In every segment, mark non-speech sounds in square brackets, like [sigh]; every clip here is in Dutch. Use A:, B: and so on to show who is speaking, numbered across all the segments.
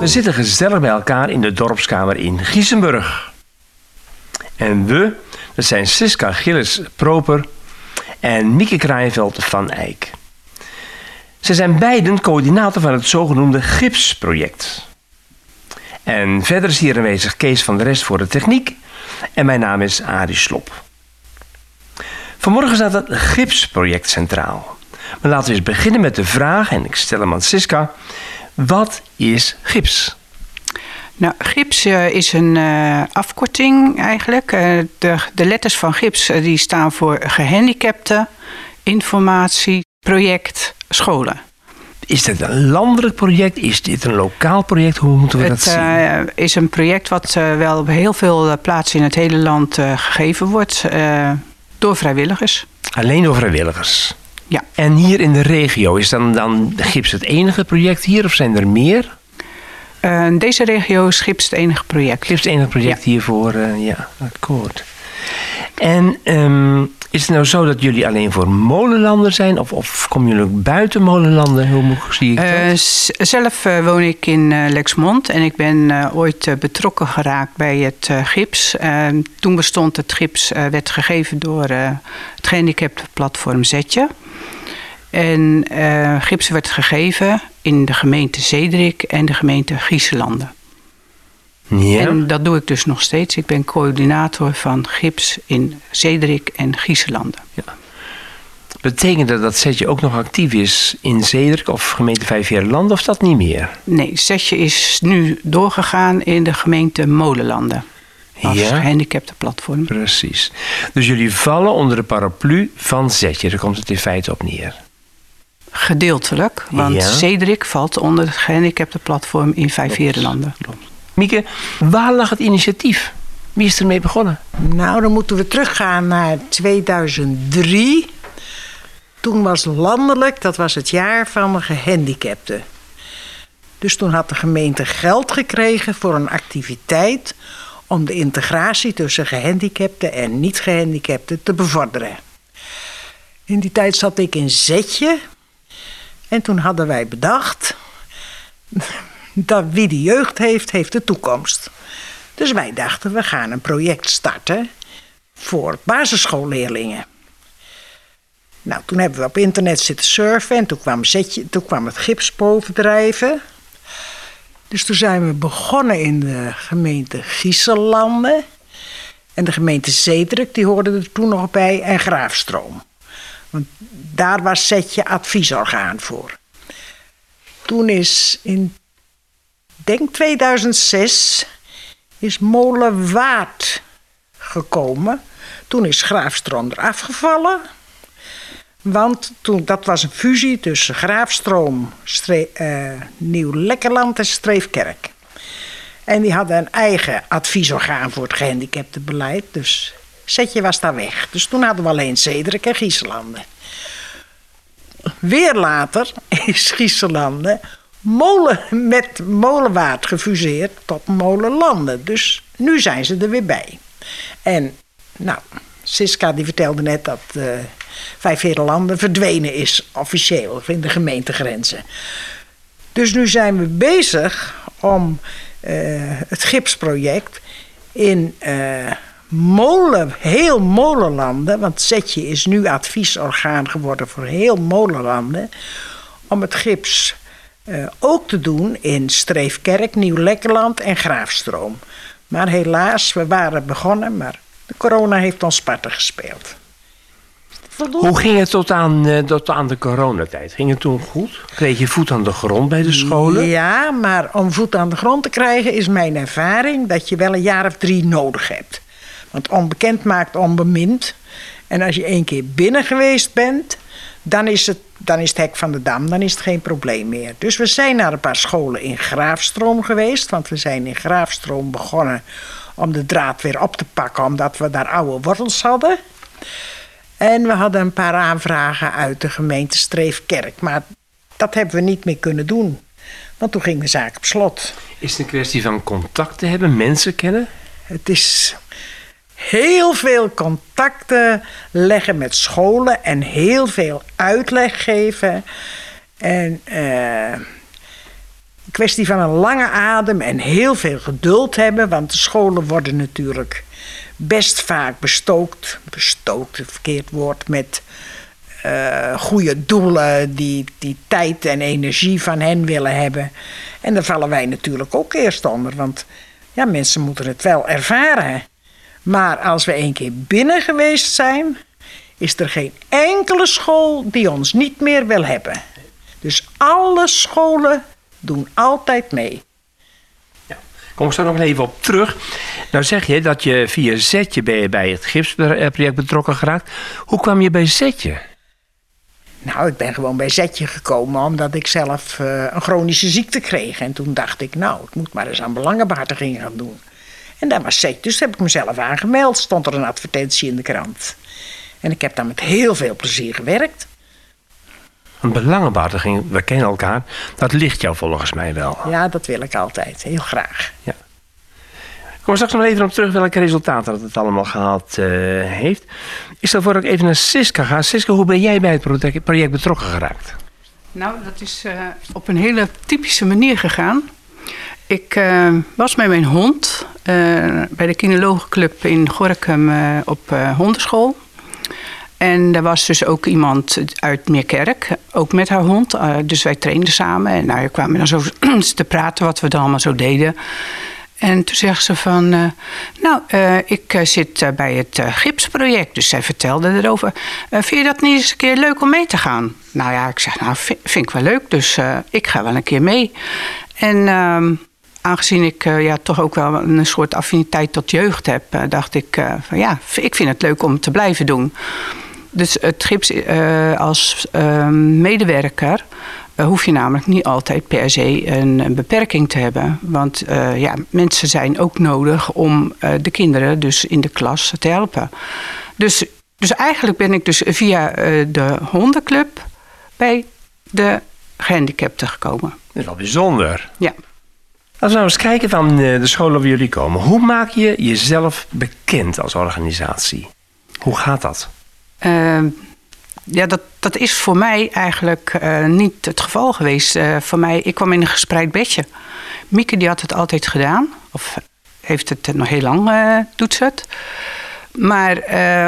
A: We zitten gezellig bij elkaar in de dorpskamer in Giesenburg. En we, dat zijn Siska Gilles Proper en Mieke Kraaienveld van Eyck. Ze zijn beiden coördinator van het zogenoemde GIPS-project. En verder is hier aanwezig Kees van de Rest voor de techniek. En mijn naam is Arie Slop. Vanmorgen staat het GIPS-project centraal. Maar laten we eens beginnen met de vraag, en ik stel hem aan Siska. Wat is gips?
B: Nou, gips uh, is een uh, afkorting eigenlijk. Uh, de, de, letters van gips die staan voor gehandicapten, informatie, project, scholen.
A: Is dit een landelijk project? Is dit een lokaal project? Hoe moeten we
B: het,
A: dat zien?
B: Het is een project wat wel op heel veel plaatsen in het hele land gegeven wordt door vrijwilligers.
A: Alleen door vrijwilligers?
B: Ja.
A: En hier in de regio, is dan, dan Gips het enige project hier of zijn er meer?
B: Uh, deze regio is Gips het enige project.
A: Gips het enige project ja. hiervoor, uh, ja, akkoord. En um, is het nou zo dat jullie alleen voor molenlanden zijn? Of, of komen jullie ook buiten molenlanden? Hoe zie ik dat?
B: Uh, zelf woon ik in Lexmond en ik ben ooit betrokken geraakt bij het gips. Ehm, toen bestond het gips, werd gegeven door het gehandicaptenplatform Zetje. En gips werd gegeven in de gemeente Zederik en de gemeente Grieselanden.
A: Ja.
B: En dat doe ik dus nog steeds. Ik ben coördinator van gips in Zederik en Grieselanden.
A: Ja. Betekent dat dat Zetje ook nog actief is in Zederik of gemeente Vijfveerlanden of dat niet meer?
B: Nee, Zetje is nu doorgegaan in de gemeente Molenlanden. Als
A: Ja.
B: gehandicaptenplatform.
A: Precies. Dus jullie vallen onder de paraplu van Zetje. Daar komt het in feite op neer.
B: Gedeeltelijk, want
A: Ja.
B: Zederik valt onder het gehandicaptenplatform in Vijfveerlanden.
A: Mieke, waar lag het initiatief? Wie is ermee begonnen?
C: Nou, dan moeten we teruggaan naar 2003. Toen was landelijk, dat was het jaar van de gehandicapten. Dus toen had de gemeente geld gekregen voor een activiteit om de integratie tussen gehandicapten en niet-gehandicapten te bevorderen. In die tijd zat ik in Zetje en toen hadden wij bedacht dat wie de jeugd heeft, heeft de toekomst. Dus wij dachten, we gaan een project starten voor basisschoolleerlingen. Nou, toen hebben we op internet zitten surfen en toen kwam, Zetje, toen kwam het gips bovendrijven. Dus toen zijn we begonnen in de gemeente Gieselanden. En de gemeente Zedruk, die hoorde er toen nog bij, en Graafstroom. Want daar was Zetje adviesorgaan voor. Toen is in, denk 2006, is Molenwaard gekomen. Toen is Graafstroom eraf gevallen. Want toen, dat was een fusie tussen Graafstroom, eh, Nieuw-Lekkerland en Streefkerk. En die hadden een eigen adviesorgaan voor het gehandicaptenbeleid. Dus Zetje was daar weg. Dus toen hadden we alleen Zederik en Gieselanden. Weer later [laughs] is Gieselanden molen, met Molenwaard gefuseerd tot Molenlanden. Dus nu zijn ze er weer bij. En nou, Siska die vertelde net dat uh, Vijfherenlanden verdwenen is, officieel, in de gemeentegrenzen. Dus nu zijn we bezig om uh, het gipsproject in uh, molen, heel molenlanden, want Zetje is nu adviesorgaan geworden voor heel molenlanden, om het gips uh, ook te doen in Streefkerk, Nieuw-Lekkerland en Graafstroom. Maar helaas, we waren begonnen, maar de corona heeft ons parten gespeeld.
A: Hoe ging het tot aan, uh, tot aan de coronatijd? Ging het toen goed? Kreeg je voet aan de grond bij de scholen?
C: Ja, maar om voet aan de grond te krijgen is mijn ervaring dat je wel een jaar of drie nodig hebt. Want onbekend maakt onbemind. En als je één keer binnen geweest bent, dan is, het, dan is het hek van de dam, dan is het geen probleem meer. Dus we zijn naar een paar scholen in Graafstroom geweest, want we zijn in Graafstroom begonnen om de draad weer op te pakken, omdat we daar oude wortels hadden. En we hadden een paar aanvragen uit de gemeente Streefkerk, maar dat hebben we niet meer kunnen doen. Want toen ging de zaak op slot.
A: Is het een kwestie van contact te hebben, mensen kennen?
C: Het is heel veel contacten leggen met scholen en heel veel uitleg geven. En uh, kwestie van een lange adem en heel veel geduld hebben. Want de scholen worden natuurlijk best vaak bestookt. Bestookt, het verkeerd woord, met uh, goede doelen die, die tijd en energie van hen willen hebben. En daar vallen wij natuurlijk ook eerst onder. Want ja, mensen moeten het wel ervaren. Maar als we één keer binnen geweest zijn, is er geen enkele school die ons niet meer wil hebben. Dus alle scholen doen altijd mee.
A: Ja, kom ik zo nog even op terug. Nou zeg je dat je via Zetje je bij het gipsproject betrokken geraakt. Hoe kwam je bij Zetje?
C: Nou, ik ben gewoon bij Zetje gekomen omdat ik zelf uh, een chronische ziekte kreeg. En toen dacht ik, nou, ik moet maar eens aan belangenbehartiging gaan doen. En dat was Zetje, dus heb ik mezelf aangemeld. Stond er een advertentie in de krant. En ik heb daar met heel veel plezier gewerkt.
A: Een belangenbehartiging, we kennen elkaar, dat ligt jou volgens mij wel.
C: Ja, dat wil ik altijd, heel graag.
A: Ja. Kom straks nog even op terug welke resultaten het allemaal gehad uh, heeft. Ik stel voor dat ik even naar Siska ga. Siska, hoe ben jij bij het project betrokken geraakt?
B: Nou, dat is uh, op een hele typische manier gegaan. Ik uh, was met mijn hond bij de kinologenclub in Gorkum op hondenschool. En er was dus ook iemand uit Meerkerk, ook met haar hond. Dus wij trainden samen en nou, kwamen dan zo [clears throat] te praten wat we dan allemaal zo deden. En toen zegt ze van, nou, ik zit bij het gipsproject. Dus zij vertelde erover. vind je dat niet eens een keer leuk om mee te gaan? Nou ja, ik zeg, nou, vind, vind ik wel leuk. Dus ik ga wel een keer mee. En ehm, aangezien ik ja, toch ook wel een soort affiniteit tot jeugd heb... dacht ik, van ja, ik vind het leuk om te blijven doen. Dus het gips als uh, medewerker hoef je namelijk niet altijd per se een, een beperking te hebben. Want eh, ja, mensen zijn ook nodig om de kinderen dus in de klas te helpen. Dus, dus eigenlijk ben ik dus via de hondenclub bij de gehandicapten gekomen.
A: Dat is wel bijzonder.
B: Ja.
A: Als we nou eens kijken van de scholen waar jullie komen. Hoe maak je jezelf bekend als organisatie? Hoe gaat dat?
B: Uh, ja, dat, dat is voor mij eigenlijk uh, niet het geval geweest. Uh, voor mij, ik kwam in een gespreid bedje. Mieke die had het altijd gedaan. Of heeft het nog heel lang, doet het. Maar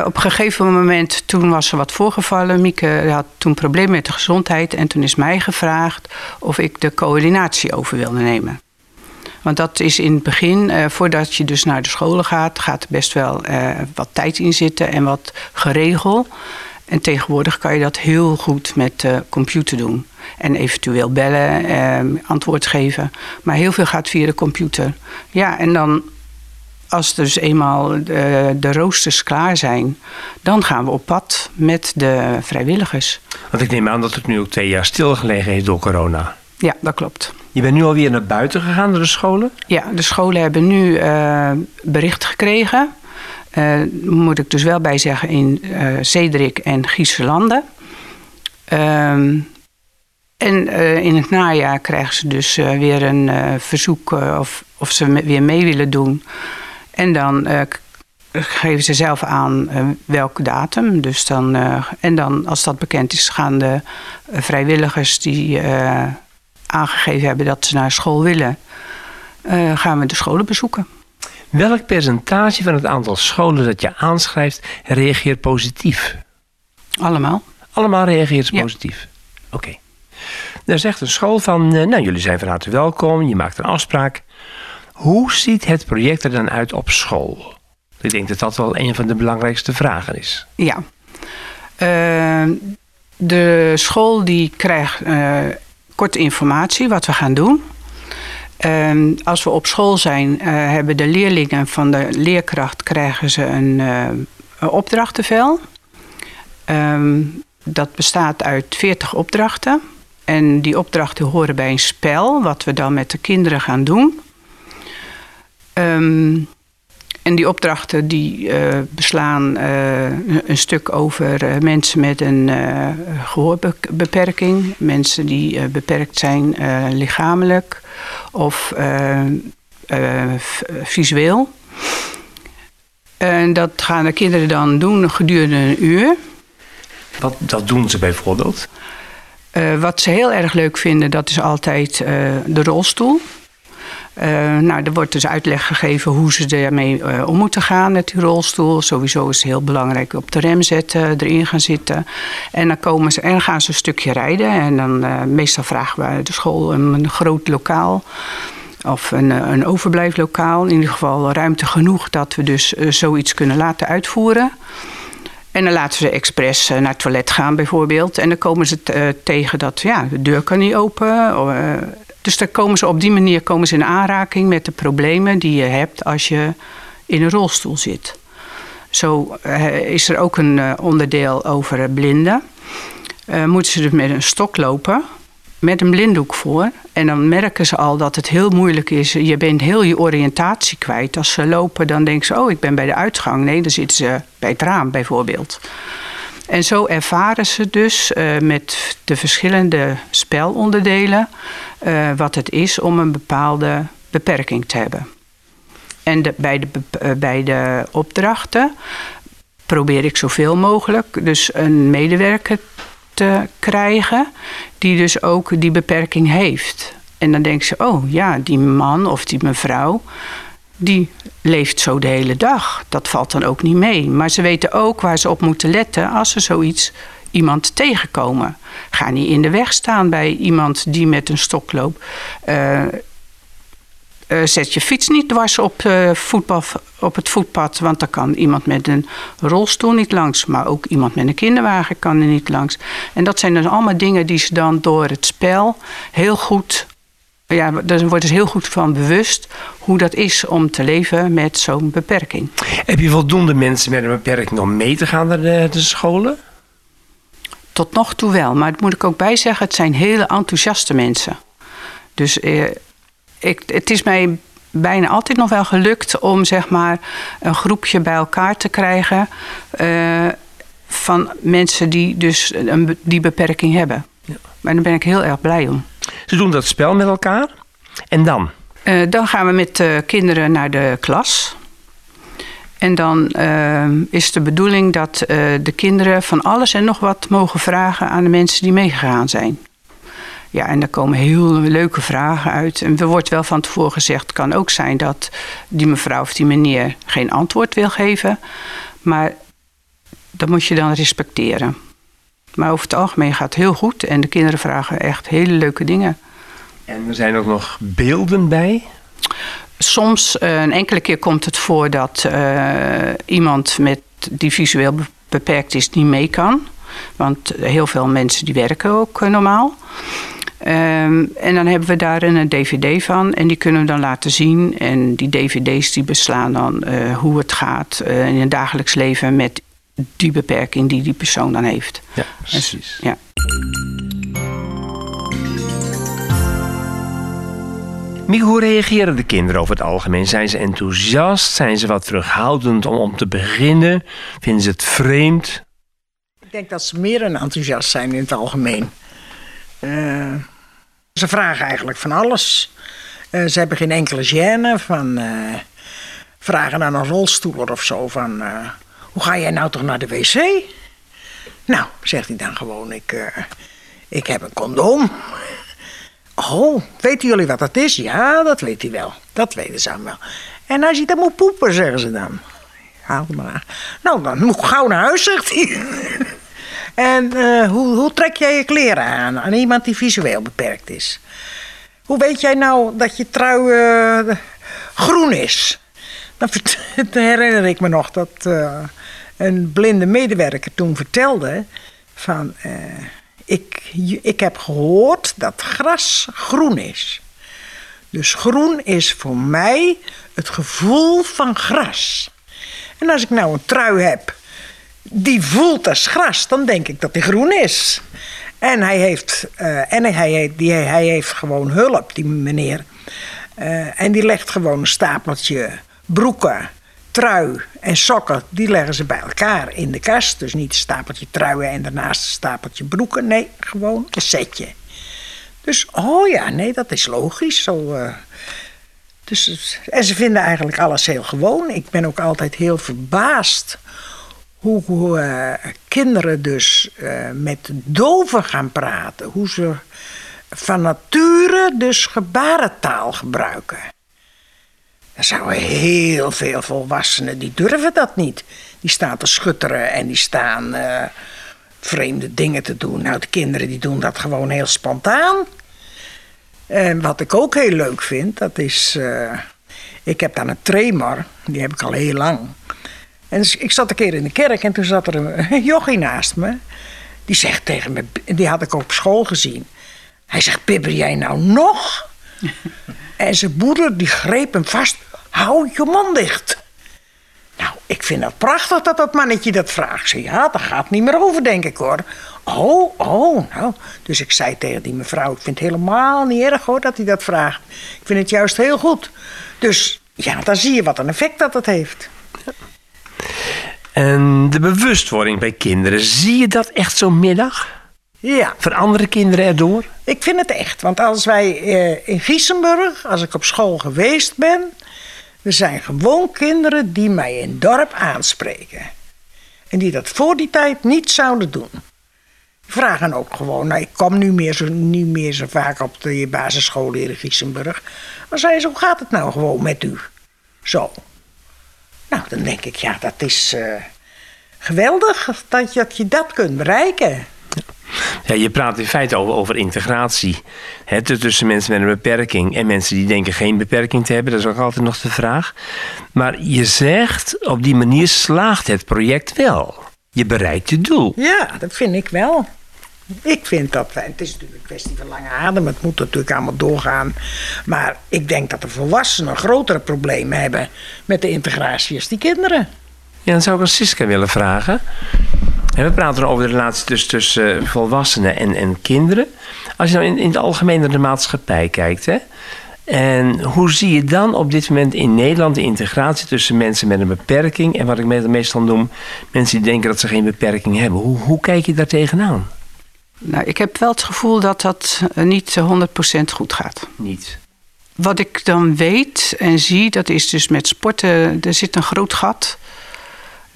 B: op een gegeven moment, toen was er wat voorgevallen. Mieke had toen problemen met de gezondheid. En toen is mij gevraagd of ik de coördinatie over wilde nemen. Want dat is in het begin, uh, voordat je dus naar de scholen gaat, gaat er best wel uh, wat tijd in zitten en wat geregeld. En tegenwoordig kan je dat heel goed met de computer doen. En eventueel bellen, eh, antwoord geven. Maar heel veel gaat via de computer. Ja, en dan als dus eenmaal de, de roosters klaar zijn, dan gaan we op pad met de vrijwilligers.
A: Want ik neem aan dat het nu ook twee jaar stilgelegen heeft door corona.
B: Ja, dat klopt.
A: Je bent nu alweer naar buiten gegaan, naar de scholen?
B: Ja, de scholen hebben nu uh, bericht gekregen. Uh, moet ik dus wel bij zeggen in uh, Zederik en Gieselanden. Ehm, en in het najaar krijgen ze dus weer een verzoek of, of ze weer mee willen doen. En dan geven ze zelf aan welke datum. Dus dan, en dan, als dat bekend is, gaan de vrijwilligers die aangegeven hebben dat ze naar school willen, uh, gaan we de scholen bezoeken.
A: Welk percentage van het aantal scholen dat je aanschrijft reageert positief?
B: Allemaal.
A: Allemaal reageert positief? Oké. Okay. Dan zegt een school van, uh, nou jullie zijn van harte welkom, je maakt een afspraak. Hoe ziet het project er dan uit op school? Ik denk dat dat wel een van de belangrijkste vragen is.
B: Ja. Uh, de school die krijgt korte informatie wat we gaan doen. Um, als we op school zijn, uh, hebben de leerlingen van de leerkracht krijgen ze een, uh, opdrachtenvel. Um, dat bestaat uit 40 opdrachten. En die opdrachten horen bij een spel, wat we dan met de kinderen gaan doen. Um, en die opdrachten die uh, beslaan uh, een stuk over uh, mensen met een gehoorbeperking. Mensen die beperkt zijn lichamelijk of visueel. En dat gaan de kinderen dan doen gedurende een uur.
A: Wat dat doen ze bijvoorbeeld?
B: Eh, wat ze heel erg leuk vinden, dat is altijd eh, de rolstoel. Uh, nou, er wordt dus uitleg gegeven hoe ze ermee uh, om moeten gaan met die rolstoel. Sowieso is het heel belangrijk op de rem zetten, erin gaan zitten. En dan, komen ze, en gaan ze een stukje rijden. En dan uh, meestal vragen we de school een, een groot lokaal. Of een, een overblijflokaal. In ieder geval ruimte genoeg dat we dus zoiets kunnen laten uitvoeren. En dan laten ze expres naar het toilet gaan bijvoorbeeld. En dan komen ze tegen dat ja, de deur kan niet open dus dan komen ze op die manier komen ze in aanraking met de problemen die je hebt als je in een rolstoel zit. Zo uh, is er ook een uh, onderdeel over blinden. Uh, moeten ze dus met een stok lopen, met een blinddoek voor. En dan merken ze al dat het heel moeilijk is. Je bent heel je oriëntatie kwijt. Als ze lopen, dan denken ze: Oh, ik ben bij de uitgang. Nee, dan zitten ze bij het raam bijvoorbeeld. En zo ervaren ze dus met de verschillende spelonderdelen uh, wat het is om een bepaalde beperking te hebben. En bij, de, uh, bij de opdrachten probeer ik zoveel mogelijk dus een medewerker te krijgen die dus ook die beperking heeft. En dan denken ze, oh ja, die man of die mevrouw, die leeft zo de hele dag. Dat valt dan ook niet mee. Maar ze weten ook waar ze op moeten letten als ze zoiets iemand tegenkomen. Ga niet in de weg staan bij iemand die met een stok loopt. Uh, uh, zet je fiets niet dwars op, uh, voetbal, op het voetpad, want dan kan iemand met een rolstoel niet langs, maar ook iemand met een kinderwagen kan er niet langs. En dat zijn dus allemaal dingen die ze dan door het spel heel goed ja, daar wordt dus heel goed van bewust hoe dat is om te leven met zo'n beperking.
A: Heb je voldoende mensen met een beperking om mee te gaan naar de, de scholen?
B: Tot nog toe wel, maar dat moet ik ook bij zeggen, het zijn hele enthousiaste mensen. Dus eh, ik, het is mij bijna altijd nog wel gelukt om zeg maar een groepje bij elkaar te krijgen uh, van mensen die dus een, die beperking hebben. Ja. Maar daar ben ik heel erg blij om.
A: Ze doen dat spel met elkaar. En dan?
B: Uh, dan gaan we met de kinderen naar de klas. En dan uh, is de bedoeling dat de kinderen van alles en nog wat mogen vragen aan de mensen die meegegaan zijn. Ja, en daar komen heel leuke vragen uit. En er wordt wel van tevoren gezegd: het kan ook zijn dat die mevrouw of die meneer geen antwoord wil geven. Maar dat moet je dan respecteren. Maar over het algemeen gaat het heel goed en de kinderen vragen echt hele leuke dingen.
A: En er zijn ook nog beelden bij?
B: Soms, uh, een enkele keer komt het voor dat uh, iemand met, die visueel beperkt is niet mee kan. Want heel veel mensen die werken ook uh, normaal. Um, en dan hebben we daar een dvd van en die kunnen we dan laten zien. En die dvd's die beslaan dan hoe het gaat in het dagelijks leven met die beperking die die persoon dan heeft.
A: Ja, precies.
B: Ja.
A: Mieke, hoe reageren de kinderen over het algemeen? Zijn ze enthousiast? Zijn ze wat terughoudend om, om te beginnen? Vinden ze het vreemd?
C: Ik denk dat ze meer dan enthousiast zijn in het algemeen. Uh, ze vragen eigenlijk van alles. Uh, ze hebben geen enkele gêne van uh, vragen naar een rolstoel of zo. Van, hoe ga jij nou toch naar de wc? Nou, zegt hij dan gewoon, ik, uh, ik heb een condoom. Oh, weten jullie wat dat is? Ja, dat weet hij wel. Dat weten ze wel. En als je dan moet poepen, zeggen ze dan. Haal maar aan. Nou, dan moet ik gauw naar huis, zegt hij. en uh, hoe, hoe trek jij je kleren aan aan iemand die visueel beperkt is? Hoe weet jij nou dat je trui uh, groen is? [laughs] Dan herinner ik me nog dat een blinde medewerker toen vertelde van... Uh, ik, ik heb gehoord dat gras groen is. Dus groen is voor mij het gevoel van gras. En als ik nou een trui heb die voelt als gras, dan denk ik dat die groen is. En hij heeft, uh, en hij, die, hij heeft gewoon hulp, die meneer. Uh, en die legt gewoon een stapeltje broeken trui en sokken, die leggen ze bij elkaar in de kast. Dus niet een stapeltje truien en daarnaast een stapeltje broeken. Nee, gewoon een setje. Dus, oh ja, nee, dat is logisch. Zo, uh, dus, en ze vinden eigenlijk alles heel gewoon. Ik ben ook altijd heel verbaasd hoe, hoe eh, kinderen dus eh, met doven gaan praten. Hoe ze van nature dus gebarentaal gebruiken. Er zouden heel veel volwassenen die durven dat niet. Die staan te schutteren en die staan eh, vreemde dingen te doen. Nou, de kinderen die doen dat gewoon heel spontaan. En wat ik ook heel leuk vind, dat is... eh, ik heb dan een tremor, die heb ik al heel lang. En dus ik zat een keer in de kerk en toen zat er een jochie naast me. Die zegt tegen me, die had ik op school gezien. Hij zegt, bibber jij nou nog? [laughs] en zijn moeder die greep hem vast. Hou je mond dicht. Nou, ik vind het prachtig dat dat mannetje dat vraagt. Zei, ja, daar gaat niet meer over, denk ik hoor. Oh, oh, nou. Dus ik zei tegen die mevrouw, ik vind het helemaal niet erg hoor dat hij dat vraagt. Ik vind het juist heel goed. Dus ja, dan zie je wat een effect dat het heeft.
A: En de bewustwording bij kinderen, zie je dat echt zo'n middag?
C: Ja,
A: Veranderen kinderen erdoor?
C: ik vind het echt. Want als wij eh, in Giesenburg, als ik op school geweest ben... er zijn gewoon kinderen die mij in het dorp aanspreken. En die dat voor die tijd niet zouden doen. Die vragen ook gewoon, nou, ik kom nu meer zo, niet meer zo vaak op de basisschool in Giesenburg. Maar zei ze, hoe gaat het nou gewoon met u? Zo. Nou, dan denk ik, ja, dat is eh, geweldig dat je dat kunt bereiken.
A: Ja, je praat in feite over, over integratie. Hè, tussen mensen met een beperking en mensen die denken geen beperking te hebben. Dat is ook altijd nog de vraag. Maar je zegt, op die manier slaagt het project wel. Je bereikt je doel.
C: Ja, dat vind ik wel. Ik vind dat, het is natuurlijk een kwestie van lange adem, het moet natuurlijk allemaal doorgaan. Maar ik denk dat de volwassenen grotere problemen hebben met de integratie als die kinderen.
A: Ja, dan zou ik aan Siska willen vragen. We praten over de relatie tussen, tussen eh, volwassenen en, en kinderen. Als je nou in, in het algemeen naar de maatschappij kijkt, hè? En hoe zie je dan op dit moment in Nederland de integratie tussen mensen met een beperking en wat ik me- meestal noem, mensen die denken dat ze geen beperking hebben? Hoe, hoe kijk je daar tegenaan?
B: Nou, ik heb wel het gevoel dat dat eh, niet eh, 100% goed gaat.
A: Niet.
B: Wat ik dan weet en zie, dat is dus met sporten, er zit een groot gat.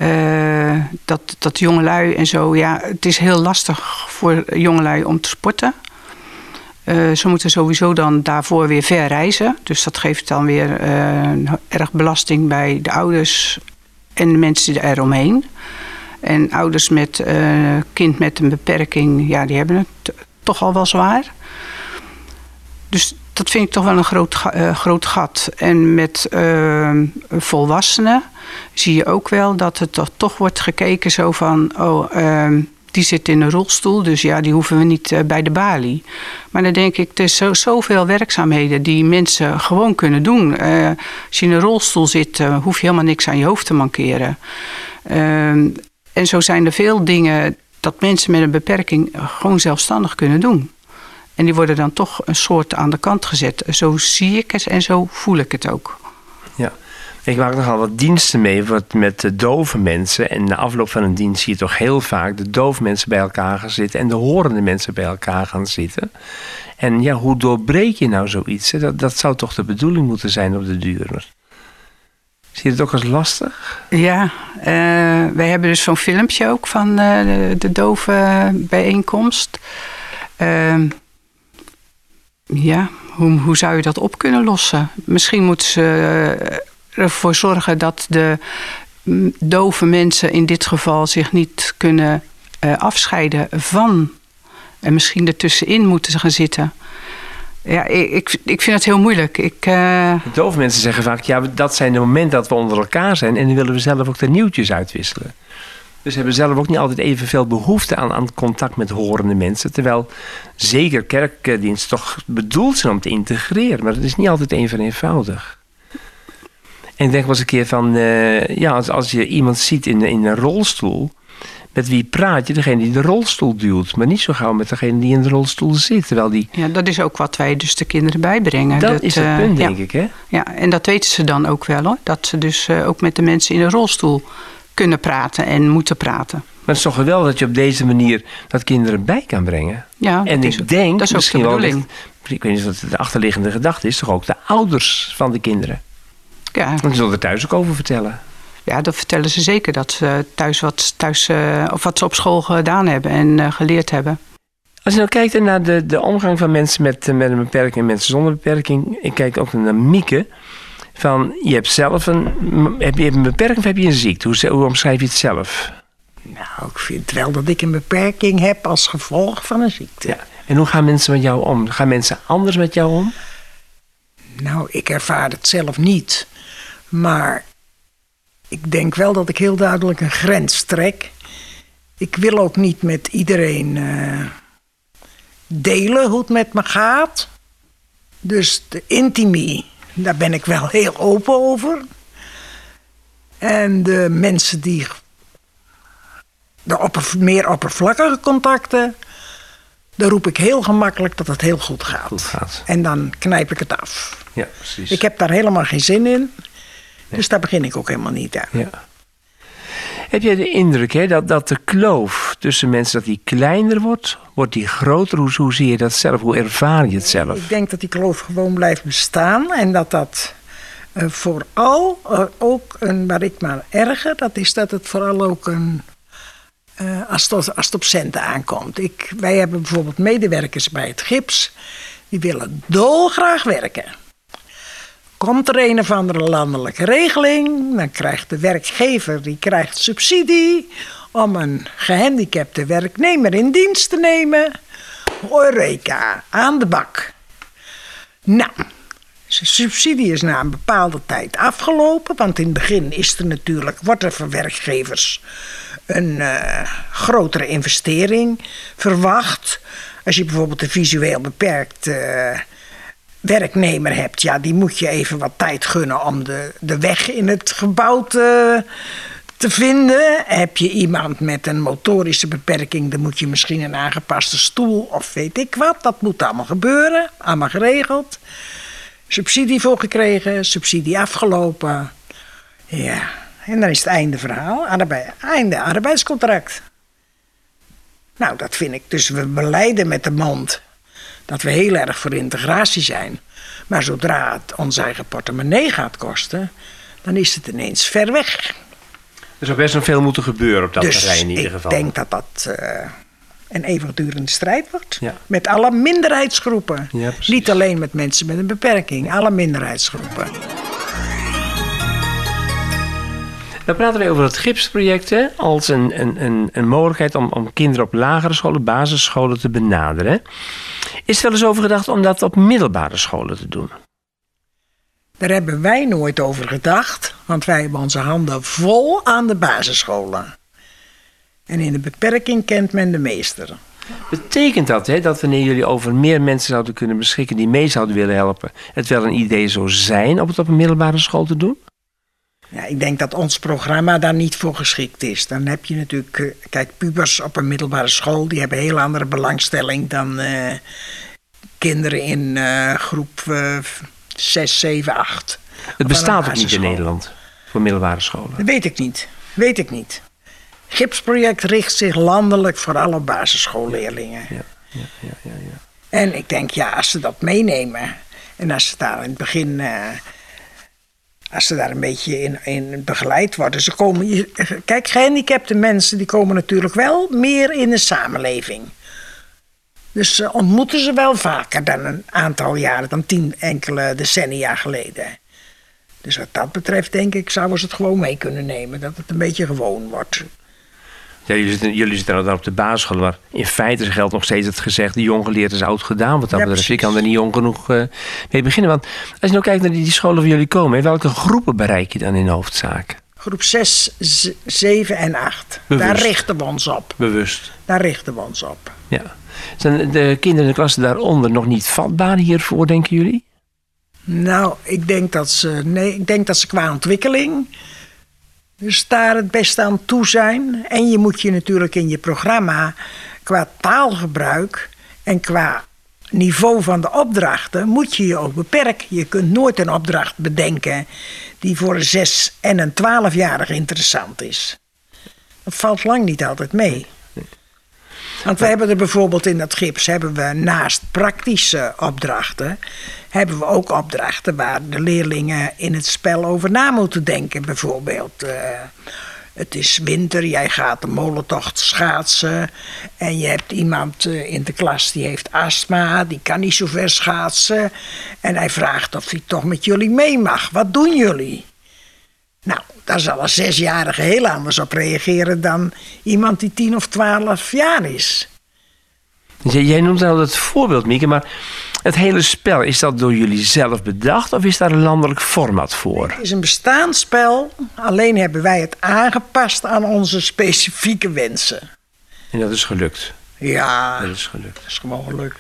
B: Eh, dat, dat jongelui en zo, ja, het is heel lastig voor jongelui om te sporten. Eh, ze moeten sowieso dan daarvoor weer ver reizen. Dus dat geeft dan weer eh, erg belasting bij de ouders en de mensen eromheen. En ouders met kind met een beperking, ja, die hebben het toch al wel zwaar. Dus dat vind ik toch wel een groot, eh, groot gat. En met eh, volwassenen zie je ook wel dat het toch, toch wordt gekeken zo van... oh, ehm, die zit in een rolstoel, dus ja, die hoeven we niet eh, bij de balie. Maar dan denk ik, er is zo, zoveel werkzaamheden die mensen gewoon kunnen doen. Eh, als je in een rolstoel zit, hoef je helemaal niks aan je hoofd te mankeren. Ehm, en zo zijn er veel dingen dat mensen met een beperking gewoon zelfstandig kunnen doen. En die worden dan toch een soort aan de kant gezet. Zo zie ik het en zo voel ik het ook.
A: Ja. Ik maak nogal wat diensten mee wat met de dove mensen. En na afloop van een dienst zie je toch heel vaak de dove mensen bij elkaar gaan zitten en de horende mensen bij elkaar gaan zitten. En ja, hoe doorbreek je nou zoiets? Dat, dat zou toch de bedoeling moeten zijn op de duur. Zie je het ook als lastig?
B: Ja, eh, wij hebben dus zo'n filmpje ook van eh, de, de dove bijeenkomst. Ehm, ja, hoe, hoe zou je dat op kunnen lossen? Misschien moeten ze eh, ervoor zorgen dat de mm, dove mensen in dit geval zich niet kunnen eh, afscheiden van. En misschien ertussenin moeten ze gaan zitten. Ja, ik, ik, vind het heel moeilijk. Ik, eh,
A: dove mensen zeggen vaak, ja, dat zijn de momenten dat we onder elkaar zijn en dan willen we zelf ook de nieuwtjes uitwisselen. Dus hebben zelf ook niet altijd evenveel behoefte aan, aan contact met horende mensen. Terwijl zeker kerkdiensten toch bedoeld zijn om te integreren. Maar dat is niet altijd even eenvoudig. En ik denk wel eens een keer van, eh, ja, als, als je iemand ziet in, in een rolstoel, met wie praat je? Degene die de rolstoel duwt, maar niet zo gauw met degene die in de rolstoel zit. Terwijl die,
B: Ja, dat is ook wat wij dus de kinderen bijbrengen.
A: dat, is het
B: eh,
A: punt,
B: ja.
A: denk ik, hè?
B: Ja, en dat weten ze dan ook wel hoor. Dat ze dus eh, ook met de mensen in de rolstoel kunnen praten en moeten praten.
A: Maar het is toch geweldig dat je op deze manier dat kinderen bij kan brengen.
B: Ja,
A: en ik denk
B: dat is ook
A: misschien
B: de
A: wel, ik weet niet of dat de achterliggende gedachte is, toch ook de ouders van de kinderen.
B: Ja,
A: Want die zullen er thuis ook over vertellen.
B: Ja, dat vertellen ze zeker. Dat ze thuis wat, thuis, eh, of wat ze op school gedaan hebben en eh, geleerd hebben.
A: Als je nou kijkt naar de, de omgang van mensen met, eh, met een beperking en mensen zonder beperking. Ik kijk ook naar Mieke. Van, je hebt zelf een, heb je een beperking of heb je een ziekte? Hoe, hoe omschrijf je het zelf?
C: Nou, ik vind wel dat ik een beperking heb als gevolg van een ziekte.
A: Ja. En hoe gaan mensen met jou om? Gaan mensen anders met jou om?
C: Nou, ik ervaar het zelf niet. Maar ik denk wel dat ik heel duidelijk een grens trek. Ik wil ook niet met iedereen eh, delen hoe het met me gaat. Dus de intimie, daar ben ik wel heel open over. En de mensen die de meer oppervlakkige contacten, daar roep ik heel gemakkelijk dat het heel goed gaat.
A: Goed gaat.
C: En dan knijp ik het af.
A: Ja, precies.
C: Ik heb daar helemaal geen zin in. Dus daar begin ik ook helemaal niet aan.
A: Ja. Heb jij de indruk hè, dat, dat de kloof tussen mensen dat die kleiner wordt? Wordt die groter? Hoe, zie je dat zelf? Hoe ervaar je het zelf?
C: Ik denk dat die kloof gewoon blijft bestaan. En dat dat uh, vooral uh, ook, een, waar ik me erger, dat is dat het vooral ook een... Uh, als, het, als het op centen aankomt. Ik, wij hebben bijvoorbeeld medewerkers bij het gips. Die willen dolgraag werken. Komt er een of andere landelijke regeling, dan krijgt de werkgever die krijgt subsidie om een gehandicapte werknemer in dienst te nemen. Eureka, aan de bak. Nou, de subsidie is na een bepaalde tijd afgelopen, want in het begin is er natuurlijk, wordt er voor werkgevers een uh, grotere investering verwacht. Als je bijvoorbeeld een visueel beperkt uh, werknemer hebt, ja, die moet je even wat tijd gunnen om de, de weg in het gebouw te, te vinden. Heb je iemand met een motorische beperking, dan moet je misschien een aangepaste stoel of weet ik wat. Dat moet allemaal gebeuren, allemaal geregeld. Subsidie voor gekregen, subsidie afgelopen. Ja, en dan is het einde verhaal, arbeid, einde arbeidscontract. Nou, dat vind ik. Dus we beleiden met de mond dat we heel erg voor integratie zijn. Maar zodra het ons eigen portemonnee gaat kosten, dan is het ineens ver weg.
A: Er zou best nog veel moeten gebeuren op dat
C: dus
A: terrein in ieder geval.
C: Ik denk dat dat uh, een eeuwigdurende strijd wordt. Ja. Met alle minderheidsgroepen.
A: Ja,
C: Niet alleen met mensen met een beperking, alle minderheidsgroepen.
A: Dan praten we over het gipsproject hè, als een, een, een, een mogelijkheid om, om kinderen op lagere scholen, basisscholen te benaderen. Is er wel eens over gedacht om dat op middelbare scholen te doen?
C: Daar hebben wij nooit over gedacht, want wij hebben onze handen vol aan de basisscholen. En in de beperking kent men de meester.
A: Betekent dat hè, dat wanneer jullie over meer mensen zouden kunnen beschikken die mee zouden willen helpen, het wel een idee zou zijn om het op een middelbare school te doen?
C: Ja, ik denk dat ons programma daar niet voor geschikt is. Dan heb je natuurlijk, kijk, pubers op een middelbare school, die hebben een heel andere belangstelling dan uh, kinderen in uh, groep uh, 6, 7, 8.
A: Het bestaat ook niet in Nederland voor middelbare scholen.
C: Dat weet ik niet. Weet ik niet. Gipsproject richt zich landelijk vooral op basisschoolleerlingen.
A: Ja, ja, ja, ja, ja.
C: En ik denk, ja, als ze dat meenemen en als ze daar in het begin als ze daar een beetje in, in begeleid worden. Ze komen, kijk, gehandicapte mensen die komen natuurlijk wel meer in de samenleving. Dus ze ontmoeten ze wel vaker dan een aantal jaren, dan tien enkele decennia geleden. Dus wat dat betreft denk ik, zouden ze het gewoon mee kunnen nemen. Dat het een beetje gewoon wordt.
A: Ja, jullie zitten, jullie zitten dan op de basisschool, maar in feite geldt nog steeds het gezegd: de jong geleerd is oud gedaan. Wat dat
C: Ja,
A: betreft, ik kan er niet jong genoeg eh, mee beginnen. Want als je nou kijkt naar die, die scholen waar jullie komen, in welke groepen bereik je dan in hoofdzaak?
C: Groep 6, 7 en 8. Daar richten we ons op.
A: Bewust.
C: Daar richten we ons op.
A: Ja. Zijn de kinderen in de klasse daaronder nog niet vatbaar hiervoor, denken jullie?
C: Nou, ik denk dat ze, nee, ik denk dat ze qua ontwikkeling dus daar het beste aan toe zijn. En je moet je natuurlijk in je programma qua taalgebruik en qua niveau van de opdrachten moet je je ook beperken. Je kunt nooit een opdracht bedenken die voor een 6 en een 12-jarige interessant is. Dat valt lang niet altijd mee. Want we hebben er bijvoorbeeld in dat gips hebben we naast praktische opdrachten, hebben we ook opdrachten waar de leerlingen in het spel over na moeten denken. Bijvoorbeeld, eh, het is winter, jij gaat de molentocht schaatsen en je hebt iemand eh, in de klas die heeft astma, die kan niet zo ver schaatsen en hij vraagt of hij toch met jullie mee mag. Wat doen jullie? Nou, daar zal een zesjarige heel anders op reageren dan iemand die tien of twaalf jaar is.
A: Jij- noemt nou dat voorbeeld, Mieke, maar het hele spel, is dat door jullie zelf bedacht of is daar een landelijk format voor?
C: Het is een bestaand spel, alleen hebben wij het aangepast aan onze specifieke wensen.
A: En dat is gelukt.
C: Ja,
A: Dat
C: dat
A: is gelukt.
C: is gewoon gelukt.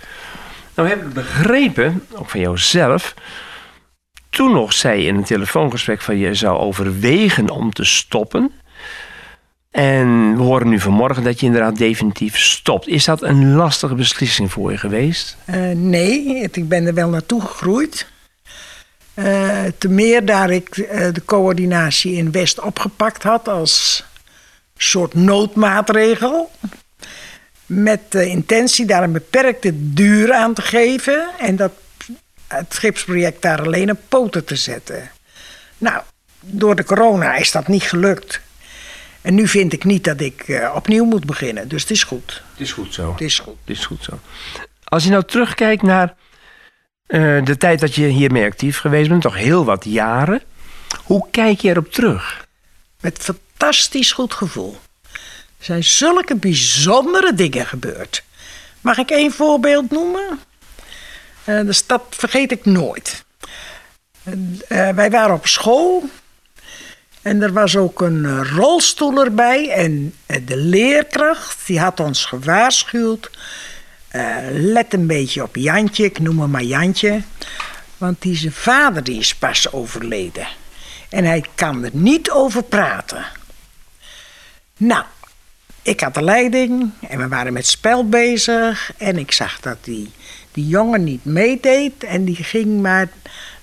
A: Nou heb ik begrepen, ook van jouzelf, toen nog zei in een telefoongesprek van je zou overwegen om te stoppen. En we horen nu vanmorgen dat je inderdaad definitief stopt. Is dat een lastige beslissing voor je geweest?
C: Eh, nee, ik ben er wel naartoe gegroeid. Eh te meer daar ik eh, de coördinatie in West opgepakt had als soort noodmaatregel. Met de intentie daar een beperkte duur aan te geven en dat, het schipsproject daar alleen op poten te zetten. Nou, door de corona is dat niet gelukt. En nu vind ik niet dat ik eh, opnieuw moet beginnen, dus het is goed.
A: Het is goed zo.
C: Het is goed.
A: Het is goed zo. Als je nou terugkijkt naar eh, de tijd dat je hiermee actief geweest bent, toch heel wat jaren. Hoe kijk je erop terug?
C: Met fantastisch goed gevoel. Er zijn zulke bijzondere dingen gebeurd. Mag ik één voorbeeld noemen? Eh, dus dat vergeet ik nooit. Eh, eh, wij waren op school. En er was ook een rolstoel erbij. En de leerkracht die had ons gewaarschuwd. let een beetje op Jantje, ik noem hem maar Jantje. Want die zijn vader die is pas overleden. En hij kan er niet over praten. Nou, ik had de leiding en we waren met spel bezig. En ik zag dat die, die jongen niet meedeed. En die ging maar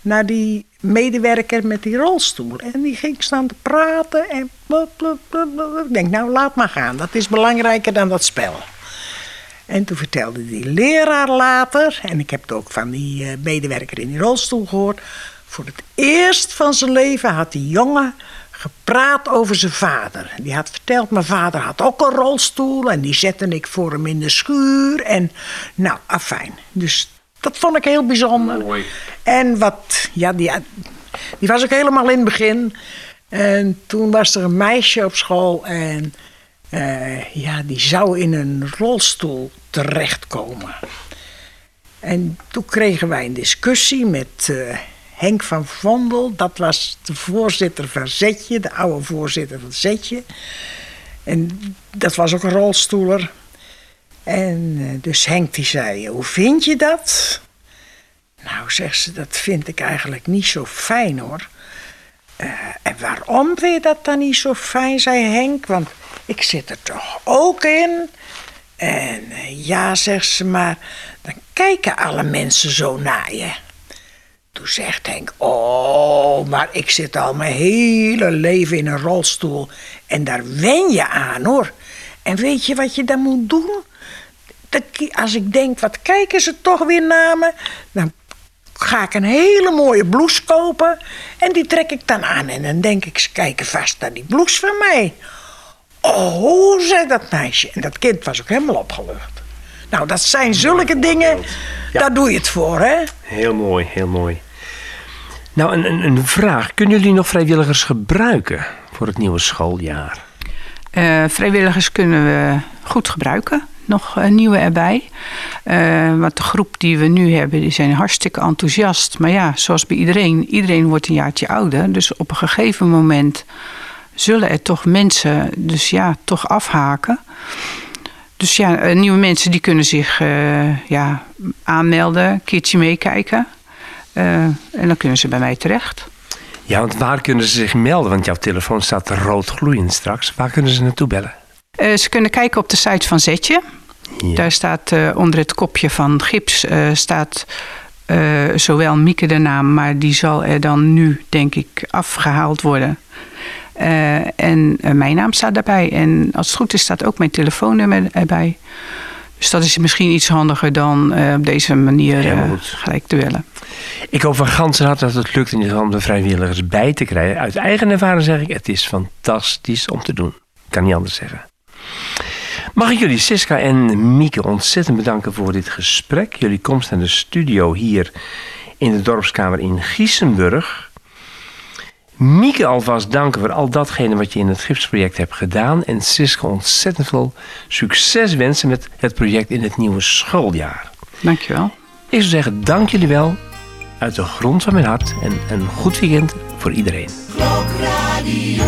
C: naar die medewerker met die rolstoel. En die ging staan te praten. En ik denk, nou laat maar gaan. Dat is belangrijker dan dat spel. En toen vertelde die leraar later, en ik heb het ook van die eh, medewerker in die rolstoel gehoord. Voor het eerst van zijn leven had die jongen gepraat over zijn vader. Die had verteld, mijn vader had ook een rolstoel en die zette ik voor hem in de schuur. En nou, afijn. Dus dat vond ik heel bijzonder.
A: Mooi.
C: En wat, ja, die, die was ook helemaal in het begin. En toen was er een meisje op school en eh, ja, die zou in een rolstoel terechtkomen. En toen kregen wij een discussie met eh, Henk van Vondel. Dat was de voorzitter van Zetje, de oude voorzitter van Zetje. En dat was ook een rolstoeler. En eh, dus Henk die zei, hoe vind je dat? Nou, zegt ze, dat vind ik eigenlijk niet zo fijn hoor. Eh, en waarom vind je dat dan niet zo fijn, zei Henk? Want ik zit er toch ook in. En eh, ja, zegt ze, maar dan kijken alle mensen zo naar je. Toen zegt Henk, oh, maar ik zit al mijn hele leven in een rolstoel. En daar wen je aan hoor. En weet je wat je dan moet doen? Dat, als ik denk, wat kijken ze toch weer naar me? Dan ga ik een hele mooie blouse kopen. En die trek ik dan aan. En dan denk ik, ze kijken vast naar die blouse van mij. Oh, zei dat meisje. En dat kind was ook helemaal opgelucht. Nou, dat zijn zulke dingen,
A: Ja.
C: daar doe je het voor, hè?
A: Heel mooi, heel mooi. Nou, een, vraag. Kunnen jullie nog vrijwilligers gebruiken voor het nieuwe schooljaar?
B: Eh, vrijwilligers kunnen we goed gebruiken. Nog nieuwe erbij. Eh, want de groep die we nu hebben, die zijn hartstikke enthousiast. Maar ja, zoals bij iedereen, iedereen wordt een jaartje ouder. Dus op een gegeven moment zullen er toch mensen, dus ja, toch afhaken. Dus ja, eh, nieuwe mensen die kunnen zich ja, aanmelden, een keertje meekijken. Eh, en dan kunnen ze bij mij terecht.
A: Ja, want waar kunnen ze zich melden? Want jouw telefoon staat rood gloeiend straks. Waar kunnen ze naartoe bellen?
B: Eh, ze kunnen kijken op de site van Zetje.
A: Ja.
B: Daar staat eh, onder het kopje van gips staat zowel Mieke de naam, maar die zal er dan nu denk ik afgehaald worden. En mijn naam staat daarbij. En als het goed is, staat ook mijn telefoonnummer erbij. Dus dat is misschien iets handiger dan eh, op deze manier gelijk te bellen.
A: Ik hoop van ganse harte dat het lukt in ieder geval om de vrijwilligers bij te krijgen. Uit eigen ervaring zeg ik, het is fantastisch om te doen. Ik kan niet anders zeggen. Mag ik jullie, Siska en Mieke, ontzettend bedanken voor dit gesprek. Jullie komst naar de studio hier in de dorpskamer in Giesenburg. Mieke alvast danken voor al datgene wat je in het gipsproject hebt gedaan. En Siska ontzettend veel succes wensen met het project in het nieuwe schooljaar.
B: Dankjewel.
A: Ik zou zeggen, dank jullie wel uit de grond van mijn hart en een goed weekend voor iedereen.
D: Klokradio.